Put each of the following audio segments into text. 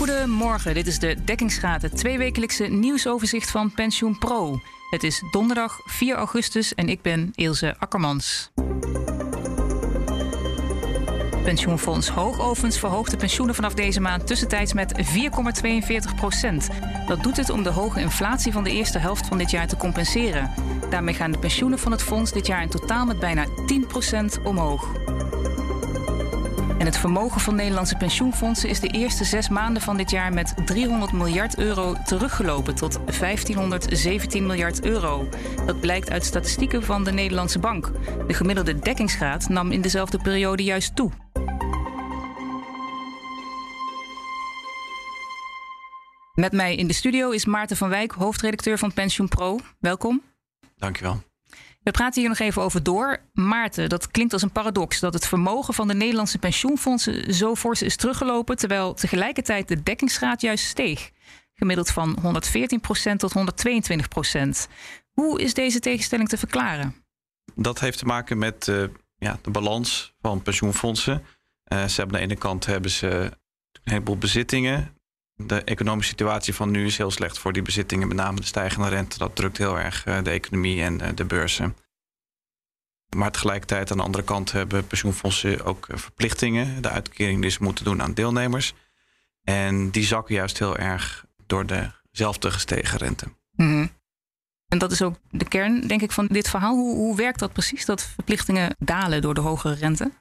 Goedemorgen, dit is de Dekkingsgraad, het tweewekelijkse nieuwsoverzicht van Pensioen Pro. Het is donderdag 4 augustus en ik ben Ilse Akkermans. Pensioenfonds Hoogovens verhoogt de pensioenen vanaf deze maand tussentijds met 4,42 procent. Dat doet het om de hoge inflatie van de eerste helft van dit jaar te compenseren. Daarmee gaan de pensioenen van het fonds dit jaar in totaal met bijna 10 procent omhoog. En het vermogen van Nederlandse pensioenfondsen is de eerste zes maanden van dit jaar met 300 miljard euro teruggelopen tot 1517 miljard euro. Dat blijkt uit statistieken van de Nederlandse Bank. De gemiddelde dekkingsgraad nam in dezelfde periode juist toe. Met mij in de studio is Maarten van Wijk, hoofdredacteur van Pensioen Pro. Welkom. Dankjewel. We praten hier nog even over door. Maarten, dat klinkt als een paradox dat het vermogen van de Nederlandse pensioenfondsen zo fors is teruggelopen, terwijl tegelijkertijd de dekkingsgraad juist steeg. Gemiddeld van 114% tot 122%. Hoe is deze tegenstelling te verklaren? Dat heeft te maken met uh, ja, de balans van pensioenfondsen. Uh, ze hebben aan de ene kant hebben ze een heleboel bezittingen. De economische situatie van nu is heel slecht voor die bezittingen, met name de stijgende rente. Dat drukt heel erg uh, de economie en de beurzen. Maar tegelijkertijd aan de andere kant hebben pensioenfondsen ook verplichtingen. De uitkering die ze moeten doen aan deelnemers. En die zakken juist heel erg door dezelfde gestegen rente. Mm En dat is ook de kern, denk ik, van dit verhaal. Hoe, hoe werkt dat precies, dat verplichtingen dalen door de hogere rente?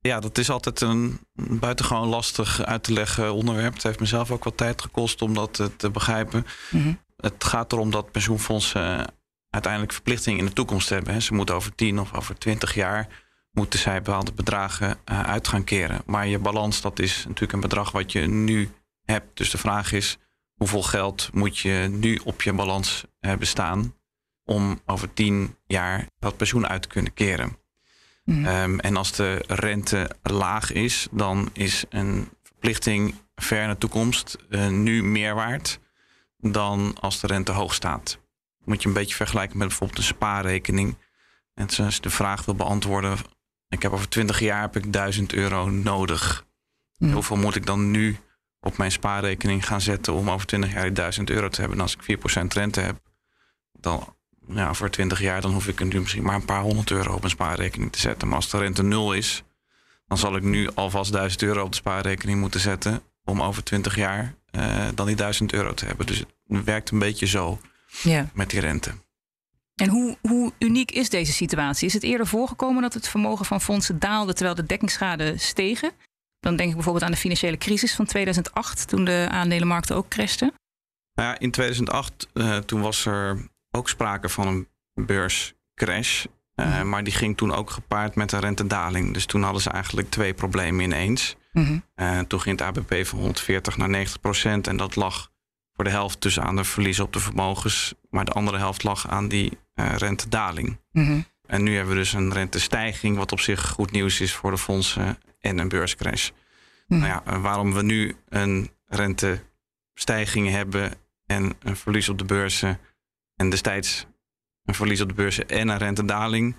Ja, dat is altijd een buitengewoon lastig uit te leggen onderwerp. Het heeft mezelf ook wat tijd gekost om dat te begrijpen. Mm Het gaat erom dat pensioenfondsen uiteindelijk verplichtingen in de toekomst hebben. Ze moeten over 10 of over 20 jaar moeten zij bepaalde bedragen uh, uit gaan keren. Maar je balans, dat is natuurlijk een bedrag wat je nu hebt. Dus de vraag is, hoeveel geld moet je nu op je balans hebben staan om over 10 jaar dat pensioen uit te kunnen keren? Mm. Um, en als de rente laag is, dan is een verplichting ver in de toekomst uh, nu meer waard dan als de rente hoog staat moet je een beetje vergelijken met bijvoorbeeld een spaarrekening. En als je de vraag wil beantwoorden, ik heb over 20 jaar heb ik 1000 euro nodig. Mm. Hoeveel moet ik dan nu op mijn spaarrekening gaan zetten om over 20 jaar die 1000 euro te hebben? En als ik 4% rente heb, dan ja, voor 20 jaar dan hoef ik nu misschien maar een paar honderd euro op mijn spaarrekening te zetten. Maar als de rente nul is, dan zal ik nu alvast 1000 euro op de spaarrekening moeten zetten om over 20 jaar uh, dan die 1000 euro te hebben. Dus het werkt een beetje zo ja. met die rente. En hoe, hoe uniek is deze situatie? Is het eerder voorgekomen dat het vermogen van fondsen daalde terwijl de dekkingsschade stegen? Dan denk ik bijvoorbeeld aan de financiële crisis van 2008, toen de aandelenmarkten ook crashten. Nou ja, in 2008 uh, toen was er ook sprake van een beurscrash. Uh, maar die ging toen ook gepaard met een rentedaling. Dus toen hadden ze eigenlijk twee problemen ineens. -hmm. uh, toen ging het ABP van 140 naar 90 procent. En dat lag voor de helft dus aan de verliezen op de vermogens, maar de andere helft lag aan die uh, rentedaling. Mm En nu hebben we dus een rentestijging, wat op zich goed nieuws is voor de fondsen en een beurscrash. Mm Nou ja, waarom we nu een rentestijging hebben en een verlies op de beurzen en destijds een verlies op de beurzen en een rentedaling.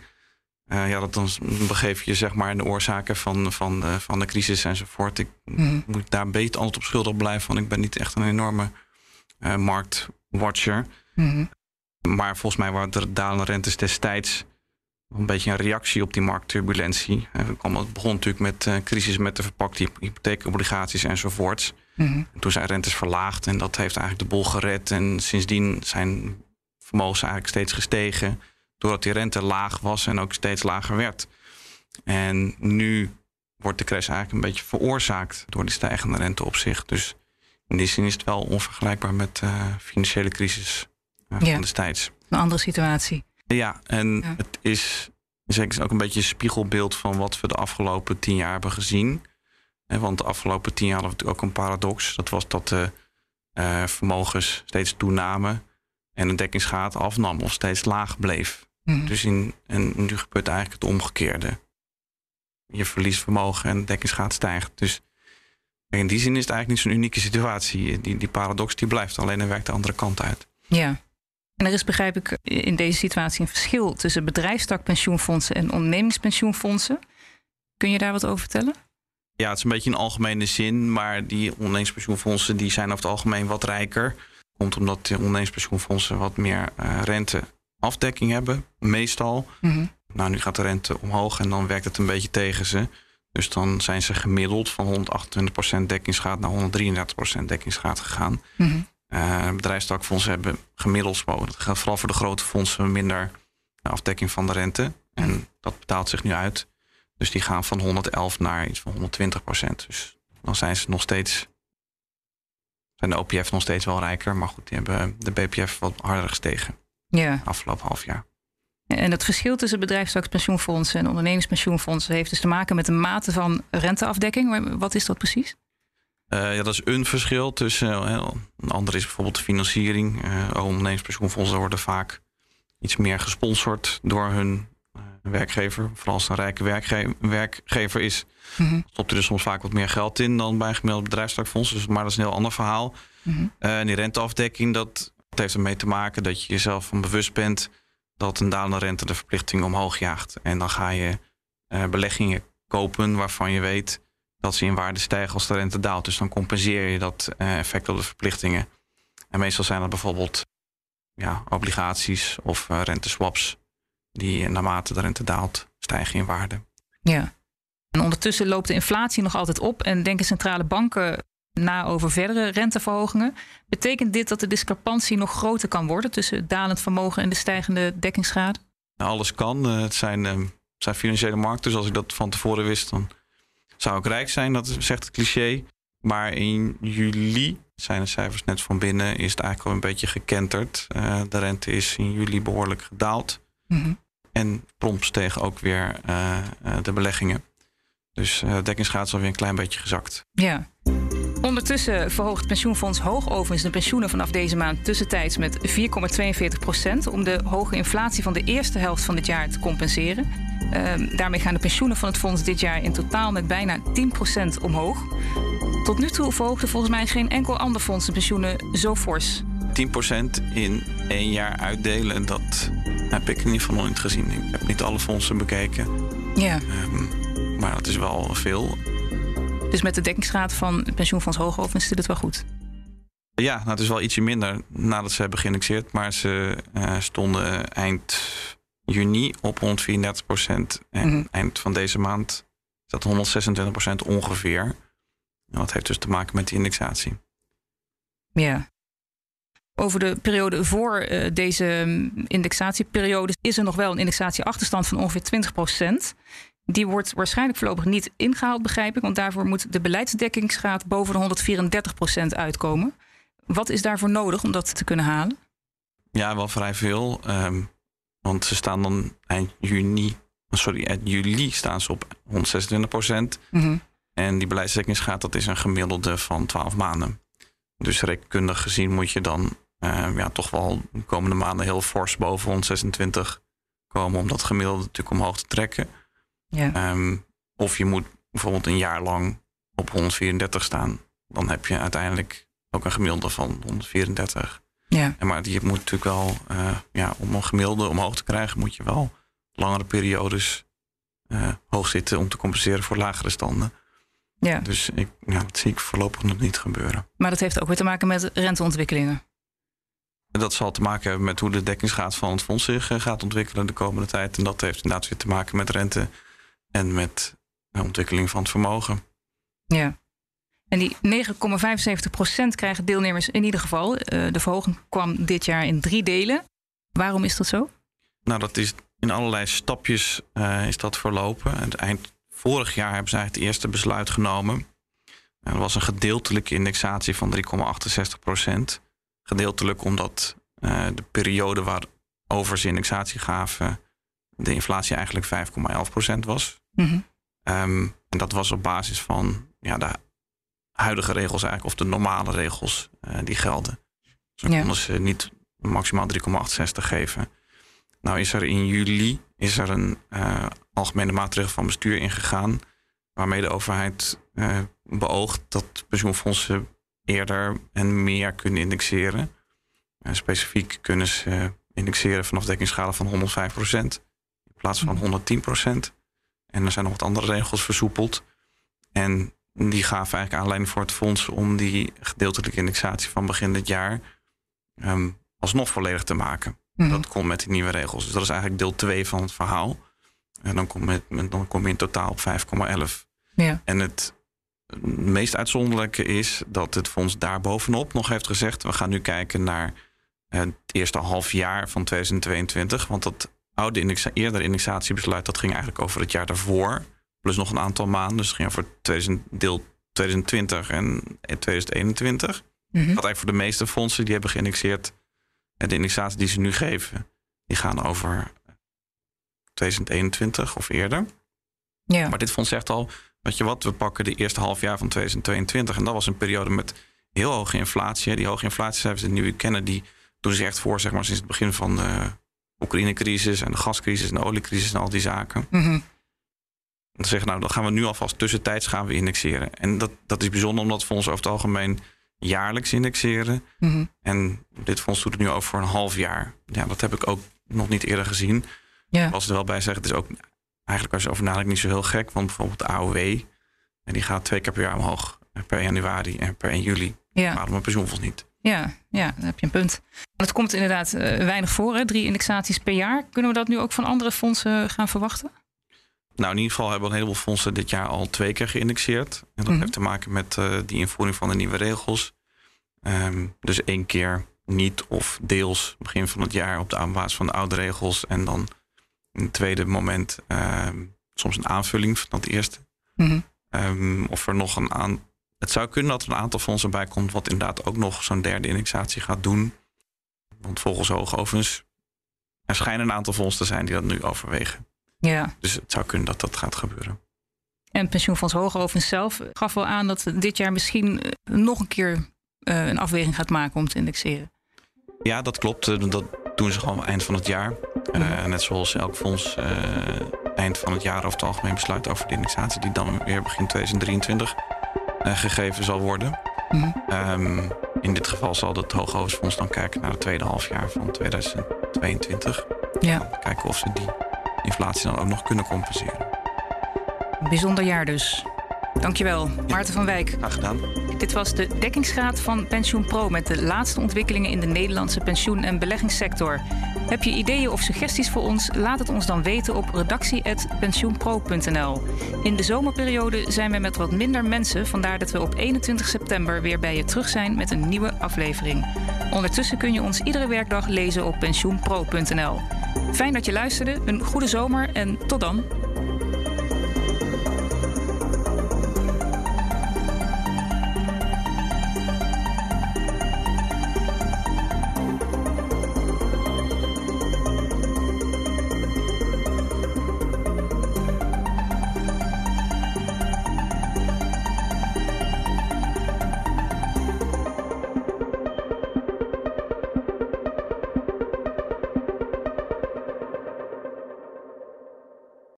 Uh, ja, dat dan begeef je zeg maar in de oorzaken van, van, de, van de crisis enzovoort. Ik mm moet daar beetje altijd op schuldig blijven, want ik ben niet echt een enorme marktwatcher. Mm Maar volgens mij waren de dalende rentes destijds een beetje een reactie op die marktturbulentie. Eh, het begon natuurlijk met een uh, crisis met de verpakte hypotheekobligaties enzovoorts. Mm en toen zijn rentes verlaagd en dat heeft eigenlijk de bol gered. En sindsdien zijn vermogens eigenlijk steeds gestegen. Doordat die rente laag was en ook steeds lager werd. En nu wordt de crash eigenlijk een beetje veroorzaakt door die stijgende rente op zich. Dus in die zin is het wel onvergelijkbaar met de uh, financiële crisis uh, ja. van destijds. Een andere situatie. Ja, en het is zeker ook een beetje een spiegelbeeld van wat we de afgelopen tien jaar hebben gezien. Want de afgelopen tien jaar hadden we natuurlijk ook een paradox. Dat was dat de uh, vermogens steeds toenamen en de dekkingsgraad afnam of steeds laag bleef. Mm. Dus in, en nu gebeurt eigenlijk het omgekeerde. Je verliest vermogen en de dekkingsgraad stijgt. Dus in die zin is het eigenlijk niet zo'n unieke situatie. Die, die paradox die blijft, alleen dan werkt de andere kant uit. Ja. En er is, begrijp ik, in deze situatie een verschil tussen bedrijfstakpensioenfondsen en ondernemingspensioenfondsen. Kun je daar wat over vertellen? Ja, het is een beetje in algemene zin, maar die ondernemingspensioenfondsen die zijn over het algemeen wat rijker. Komt omdat de ondernemingspensioenfondsen wat meer uh, renteafdekking hebben, meestal. Mm Nou, nu gaat de rente omhoog en dan werkt het een beetje tegen ze. Dus dan zijn ze gemiddeld van 128% dekkingsgraad naar 133% dekkingsgraad gegaan. Mm -hmm. uh, bedrijfstakfondsen hebben gemiddeld, vooral voor de grote fondsen, minder afdekking van de rente. En dat betaalt zich nu uit. Dus die gaan van 111 naar iets van 120% Dus dan zijn ze nog steeds. Zijn de OPF nog steeds wel rijker. Maar goed, die hebben de BPF wat harder gestegen. Ja. Afgelopen half jaar. En het verschil tussen bedrijfstakspensioenfondsen en ondernemingspensioenfondsen heeft dus te maken met de mate van renteafdekking. Wat is dat precies? Uh, ja, dat is een verschil tussen. Uh, een ander is bijvoorbeeld de financiering. Uh, ondernemingspensioenfondsen worden vaak iets meer gesponsord door hun werkgever. Vooral als het een rijke werkge werkgever is, mm -hmm. stopt er dus soms vaak wat meer geld in dan bij een gemiddeld bedrijfstakfonds. Dus, maar dat is een heel ander verhaal. Mm -hmm. uh, en die renteafdekking, dat, dat heeft ermee te maken dat je jezelf van bewust bent dat een dalende rente de verplichting omhoog jaagt. En dan ga je uh, beleggingen kopen waarvan je weet dat ze in waarde stijgen als de rente daalt. Dus dan compenseer je dat uh, effect op de verplichtingen. En meestal zijn dat bijvoorbeeld ja, obligaties of renteswaps die naarmate de rente daalt stijgen in waarde. Ja. En ondertussen loopt de inflatie nog altijd op en denken centrale banken na over verdere renteverhogingen. Betekent dit dat de discrepantie nog groter kan worden tussen het dalend vermogen en de stijgende dekkingsgraad? Nou, alles kan. Het zijn, het zijn financiële markten. Dus als ik dat van tevoren wist, dan zou ik rijk zijn. Dat zegt het cliché. Maar in juli zijn de cijfers net van binnen. Is het eigenlijk al een beetje gekenterd. Uh, de rente is in juli behoorlijk gedaald. Mm -hmm. En prompt stegen ook weer uh, de beleggingen. Dus uh, dekkingsgraad is alweer een klein beetje gezakt. Ja. Ondertussen verhoogt pensioenfonds Hoogovens de pensioenen vanaf deze maand tussentijds met 4,42 procent om de hoge inflatie van de eerste helft van dit jaar te compenseren. Uh, daarmee gaan de pensioenen van het fonds dit jaar in totaal met bijna 10 procent omhoog. Tot nu toe verhoogde volgens mij geen enkel ander fonds de pensioenen zo fors. 10% in één jaar uitdelen, dat heb ik in ieder geval nog niet gezien. Ik heb niet alle fondsen bekeken. Ja. Um, maar dat is wel veel. Dus met de dekkingsgraad van het pensioenfonds Hoogovens zit het wel goed? Ja, nou, het is wel ietsje minder nadat ze hebben geïndexeerd. Maar ze uh, stonden eind juni op 134 procent. En Mhm. mm -hmm. eind van deze maand is dat 126 procent ongeveer. En dat heeft dus te maken met die indexatie. Ja. Over de periode voor uh, deze indexatieperiode is er nog wel een indexatieachterstand van ongeveer 20 procent. Die wordt waarschijnlijk voorlopig niet ingehaald, begrijp ik. Want daarvoor moet de beleidsdekkingsgraad boven de 134 procent uitkomen. Wat is daarvoor nodig om dat te kunnen halen? Ja, wel vrij veel. Um, want ze staan dan eind juni, sorry, eind juli staan ze op 126 procent. Mm -hmm. En die beleidsdekkingsgraad, dat is een gemiddelde van 12 maanden. Dus rekenkundig gezien moet je dan uh, ja, toch wel de komende maanden heel fors boven 126 komen om dat gemiddelde natuurlijk omhoog te trekken. Ja. Um, of je moet bijvoorbeeld een jaar lang op 134 staan. Dan heb je uiteindelijk ook een gemiddelde van 134. Ja. En maar je moet natuurlijk wel, uh, ja, om een gemiddelde omhoog te krijgen, moet je wel langere periodes uh, hoog zitten om te compenseren voor lagere standen. Ja. Dus ik, ja, dat zie ik voorlopig nog niet gebeuren. Maar dat heeft ook weer te maken met renteontwikkelingen. Dat zal te maken hebben met hoe de dekkingsgraad van het fonds zich uh, gaat ontwikkelen de komende tijd. En dat heeft inderdaad weer te maken met rente en met de ontwikkeling van het vermogen. Ja. En die 9,75 procent krijgen deelnemers in ieder geval. Uh, de verhoging kwam dit jaar in drie delen. Waarom is dat zo? Nou, dat is in allerlei stapjes uh, is dat verlopen. En eind vorig jaar hebben ze eigenlijk het eerste besluit genomen. Er was een gedeeltelijke indexatie van 3,68 procent. Gedeeltelijk omdat uh, de periode waarover ze indexatie gaven... de inflatie eigenlijk 5,11 procent was. Mm -hmm. um, en dat was op basis van ja, de huidige regels eigenlijk... of de normale regels uh, die gelden. Dus Ja. konden ze niet maximaal 3,68 geven. Nou is er in juli is er een uh, algemene maatregel van bestuur ingegaan... waarmee de overheid uh, beoogt dat pensioenfondsen eerder en meer kunnen indexeren. Specifiek kunnen ze indexeren vanaf dekkingsschade van 105 in plaats van 110% En er zijn nog wat andere regels versoepeld. En die gaven eigenlijk aanleiding voor het fonds om die gedeeltelijke indexatie van begin dit jaar um, alsnog volledig te maken. Mhm. Dat komt met die nieuwe regels. Dus dat is eigenlijk deel 2 van het verhaal. En dan kom je, dan kom je in totaal op 5,11. Ja. En het meest uitzonderlijke is dat het fonds daarbovenop nog heeft gezegd: we gaan nu kijken naar het eerste half jaar van 2022. Want dat oude indexa eerdere indexatiebesluit dat ging eigenlijk over het jaar daarvoor. Plus nog een aantal maanden. Dus het ging over 2000, deel 2020 en 2021. Mm -hmm. Dat eigenlijk voor de meeste fondsen die hebben geïndexeerd. En de indexatie die ze nu geven, die gaan over 2021 of eerder. Ja. Maar dit fonds zegt al, weet je wat, we pakken de eerste half jaar van 2022. En dat was een periode met heel hoge inflatie. Die hoge inflatiecijfers die we nu kennen, die doen zich echt voor zeg maar, sinds het begin van de Oekraïne-crisis en de gascrisis en de oliecrisis en al die zaken. Mm -hmm. Dan zeggen nou, dan gaan we nu alvast tussentijds gaan we indexeren. En dat, dat is bijzonder omdat fonds over het algemeen jaarlijks indexeren. Mhm. En dit fonds doet het nu over voor een half jaar. Ja, dat heb ik ook nog niet eerder gezien. Ja. Als er wel bij zeggen, het is ook eigenlijk als je over nadenkt niet zo heel gek. Want bijvoorbeeld de AOW, en die gaat twee keer per jaar omhoog. Per januari en per 1 juli. Ja. Waarom een pensioenfonds niet? Ja, ja, dan heb je een punt. Het komt inderdaad uh, weinig voor, hè? drie indexaties per jaar. Kunnen we dat nu ook van andere fondsen gaan verwachten? Nou, in ieder geval hebben een heleboel fondsen dit jaar al twee keer geïndexeerd. En dat mhm. heeft te maken met uh, die invoering van de nieuwe regels. Um, dus één keer niet of deels begin van het jaar op de basis van de oude regels. En dan een tweede moment uh, soms een aanvulling van het eerste. Mm -hmm. of er nog een aan. Het zou kunnen dat er een aantal fondsen bij komt, wat inderdaad ook nog zo'n derde indexatie gaat doen. Want volgens Hoogovens er schijnen een aantal fondsen te zijn die dat nu overwegen. Ja. Dus het zou kunnen dat dat gaat gebeuren. En Pensioenfonds Hoogovens zelf gaf wel aan dat dit jaar misschien eh, nog een keer uh, een afweging gaat maken om te indexeren. Ja, dat klopt. Eh, dat doen ze gewoon eind van het jaar. Uh, net zoals elk fonds uh, eind van het jaar over het algemeen besluit over de indexatie, die dan weer begin 2023 gegeven zal worden. Mm um, in dit geval zal het Hooghoofdfonds dan kijken naar het tweede halfjaar van 2022. Ja. Kijken of ze die inflatie dan ook nog kunnen compenseren. Bijzonder jaar dus. Dankjewel, Maarten van Wijk. Graag gedaan. Dit was de dekkingsgraad van Pensioen Pro met de laatste ontwikkelingen in de Nederlandse pensioen- en beleggingssector. Heb je ideeën of suggesties voor ons? Laat het ons dan weten op redactie.pensioenpro.nl. In de zomerperiode zijn we met wat minder mensen, vandaar dat we op 21 september weer bij je terug zijn met een nieuwe aflevering. Ondertussen kun je ons iedere werkdag lezen op pensioenpro.nl. Fijn dat je luisterde, een goede zomer en tot dan.